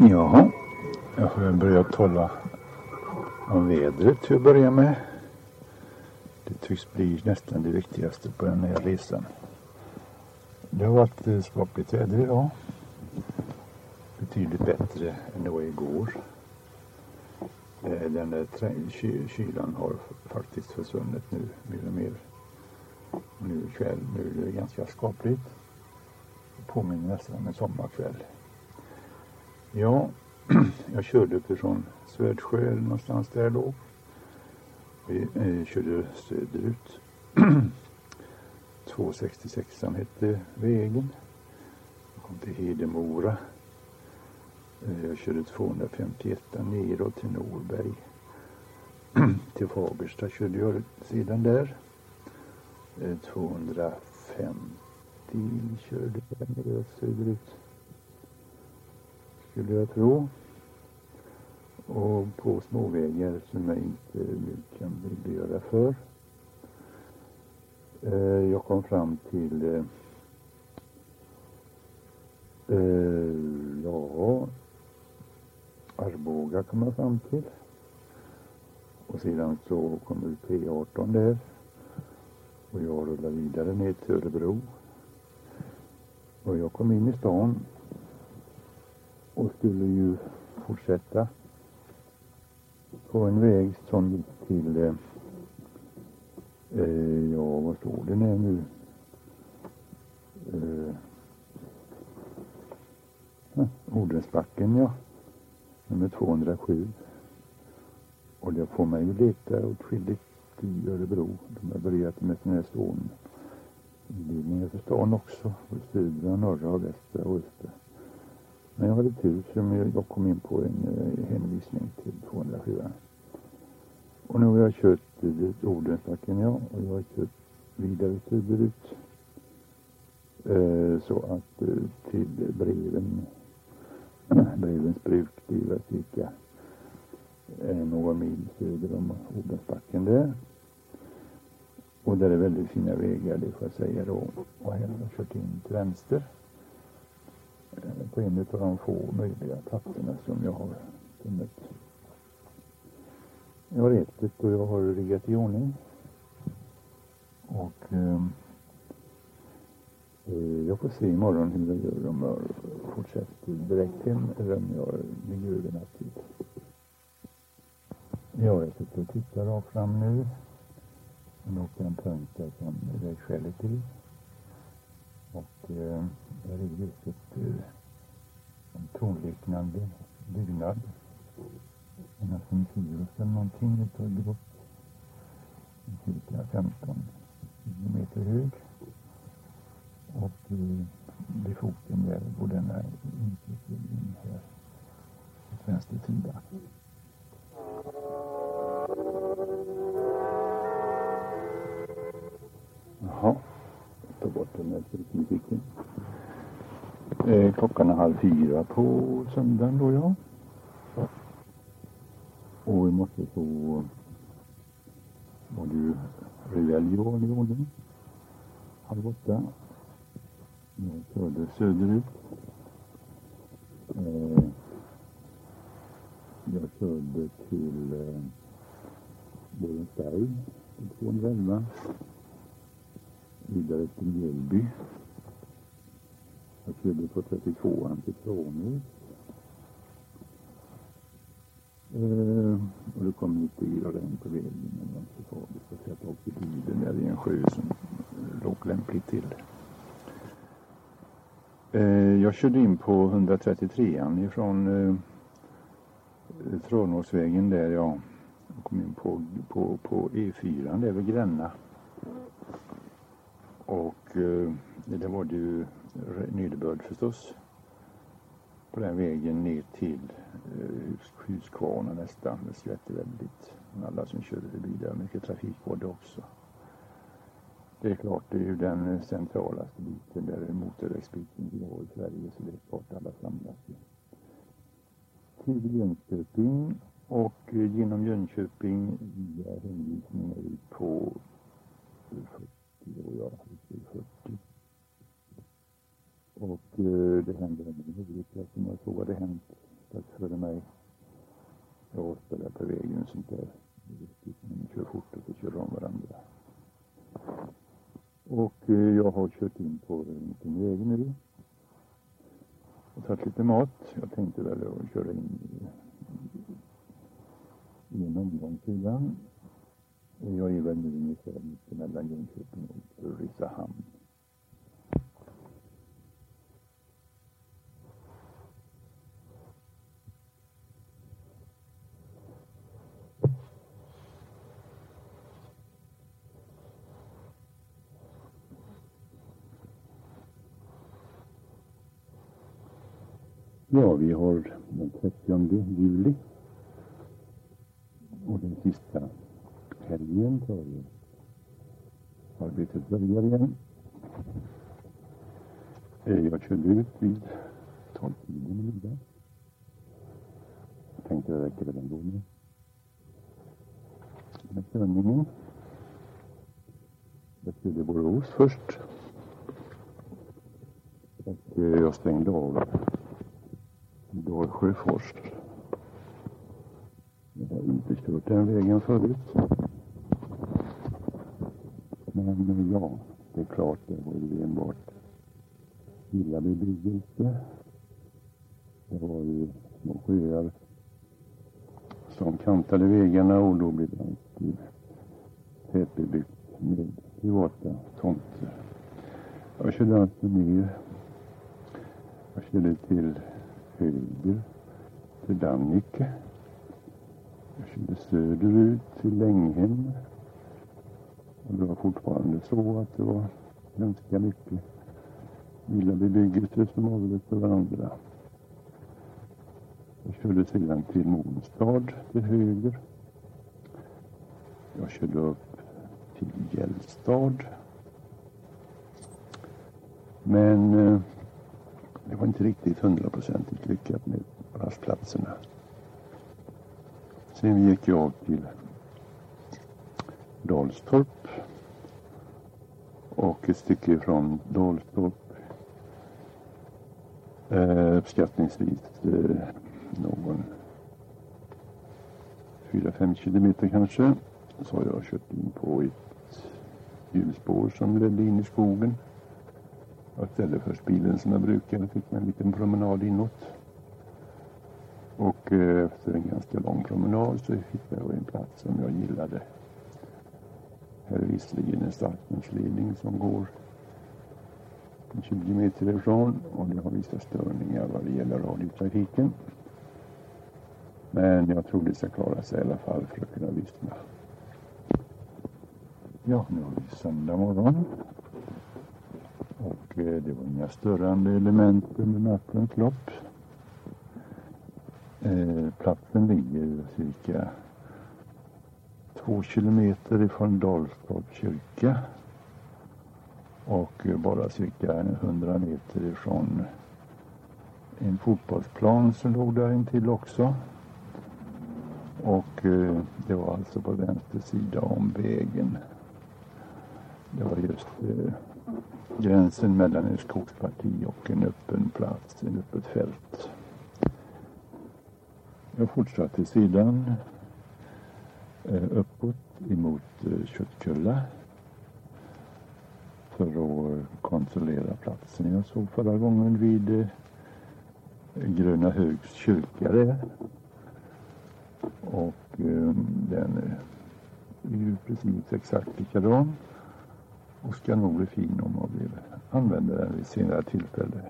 Jaha, jag får börja tala om vädret till att börja med. Det tycks bli nästan det viktigaste på den här resan. Det har varit eh, skapligt väder idag. Betydligt bättre än det var igår. Eh, den där kylan har faktiskt försvunnit nu mer och mer. Nu ikväll, nu är det ganska skapligt. Det påminner nästan om en sommarkväll. Ja, jag körde uppifrån Svärdsjö eller någonstans där då. Vi eh, körde söderut. 266 hette vägen. Jag kom till Hedemora. Eh, jag körde 251 neråt till Norberg. till Fagersta körde jag sedan där. Eh, 250 körde jag neråt söderut skulle jag tro. Och på småvägar som jag inte nu kan redogöra för. Eh, jag kom fram till eh, eh, ja, Arboga kom jag fram till. Och sedan så kom ut P18 där. Och jag rullade vidare ner till Örebro. Och jag kom in i stan och skulle ju fortsätta på en väg som gick till, eh, eh, ja vad står det nu? Eh, eh Odensbacken ja, nummer 207. Och det får mig ju leta åtskilligt i Örebro. De har börjat med sådana här ståninledningar för stan också. Södra, norra, västra och östra. Men jag hade tur som jag kom in på en eh, hänvisning till 207. Och nu har jag kört Odensbacken ja och jag har kört vidare söderut. Eh, så att eh, till Breven, Brevens bruk, det är väl cirka eh, några mil söder om Odensbacken där. Och där är väldigt fina vägar, det får jag säga då. Och här har jag kört in till vänster på en av de få möjliga platserna som jag har funnit. Jag har ätit och jag har riggat i ordning. Och ehm, eh, jag får se imorgon hur jag gör om jag fortsätter direkt hem eller om jag ligger över nattid. Ja, jag sitter och tittar rakt fram nu. Nu åker en punkt där som vägskälet till. Och eh, där är huset eh, en tornliknande byggnad. Nästan Sirius eller någonting utav grupp. Cirka 15 meter hög. Och eh, vid foten där går denna inflyttning här på vänster sida. Jaha, ta bort den där musiken. Eh, klockan är halv fyra på söndagen då ja. Och i morse så var det ju religion i ordning. Halv åtta. Jag körde söderut. Eh, jag körde till eh, Borensberg, på 211. Vidare till Mjölby jag körde på 32an till Tranås. Eh, och det kom lite yra regn på vägen men det var inte så farligt. Så jag åkte bilen där i en sjö som eh, låg lämpligt till. Eh, jag körde in på 133an ifrån eh, Tranåsvägen där jag kom in på, på, på E4 där vid Gränna. Och eh, det var det ju nederbörd förstås. På den vägen ner till eh, Huskvarna nästan. Det skvätter väldigt. Alla som körde förbi där. Mycket trafik var det också. Det är klart, det är ju den eh, centralaste biten där motorvägsbiten vi har i Sverige. Så det är klart alla samlas ju. till Jönköping och eh, genom Jönköping via hänvisningar ut på 40 och jag 40 och eh, det hände en olycka som jag tror hade hänt strax före mig. Jag spelar på vägen och sånt där. Man kör fort och så kör om varandra. Och eh, jag har kört in på en liten väg nu. Och tagit lite mat. Jag tänkte väl att köra in i en omgång till. Jag är väl nu ungefär mitt emellan Jönköping och Ulricehamn. Ja, vi har den 30 juli och den sista helgen börjar. arbetet börjar igen. Eh, jag körde ut vid 12-tiden i middag. Jag tänkte det räcker väl ändå med med körningen. Jag körde Borås först. Och eh, jag stängde av Dalsjöfors. Jag har inte kört den vägen förut. Men eh, ja, det är klart, det var ju enbart illa bebyggelse. Det var ju små sjöar som kantade vägarna och då blev det alltid tätbebyggt med privata tomter. Jag körde alltså ner. Jag körde till höger till Dannike. Jag körde söderut till Länghem. Och det var fortfarande så att det var ganska mycket villabebyggelse som avlöste varandra. Jag körde sedan till Månstad till höger. Jag körde upp till Gällstad. Men eh, det var inte riktigt hundraprocentigt lyckat med rastplatserna. Sen gick jag till Dalstorp. Och ett stycke från Dalstorp eh, uppskattningsvis eh, någon 4-5 kilometer kanske. Så har jag kört in på ett hjulspår som ledde in i skogen. Jag ställde först bilen som jag brukar och fick en liten promenad inåt. Och eh, efter en ganska lång promenad så hittade jag en plats som jag gillade. Här är visserligen en starkströmsledning som går 20 meter ifrån och det har vissa störningar vad det gäller radiotrafiken. Men jag tror det ska klara sig i alla fall för att kunna lyssna. Ja, nu har vi söndag morgon. Eh, det var inga störande element under nattens lopp. Eh, platsen ligger cirka två kilometer ifrån Dalstorps kyrka och eh, bara cirka 100 meter ifrån en fotbollsplan som låg där intill också. Och eh, det var alltså på vänster sida om vägen. Det var just eh, gränsen mellan en skogsparti och en öppen plats, en öppet fält. Jag fortsatte sidan eh, uppåt emot eh, Köttkulla för att kontrollera platsen jag såg förra gången vid eh, Gröna Högs kyrka där. Och den är ju precis exakt likadan och ska nog bli fin om man vill använda den vid senare tillfälle.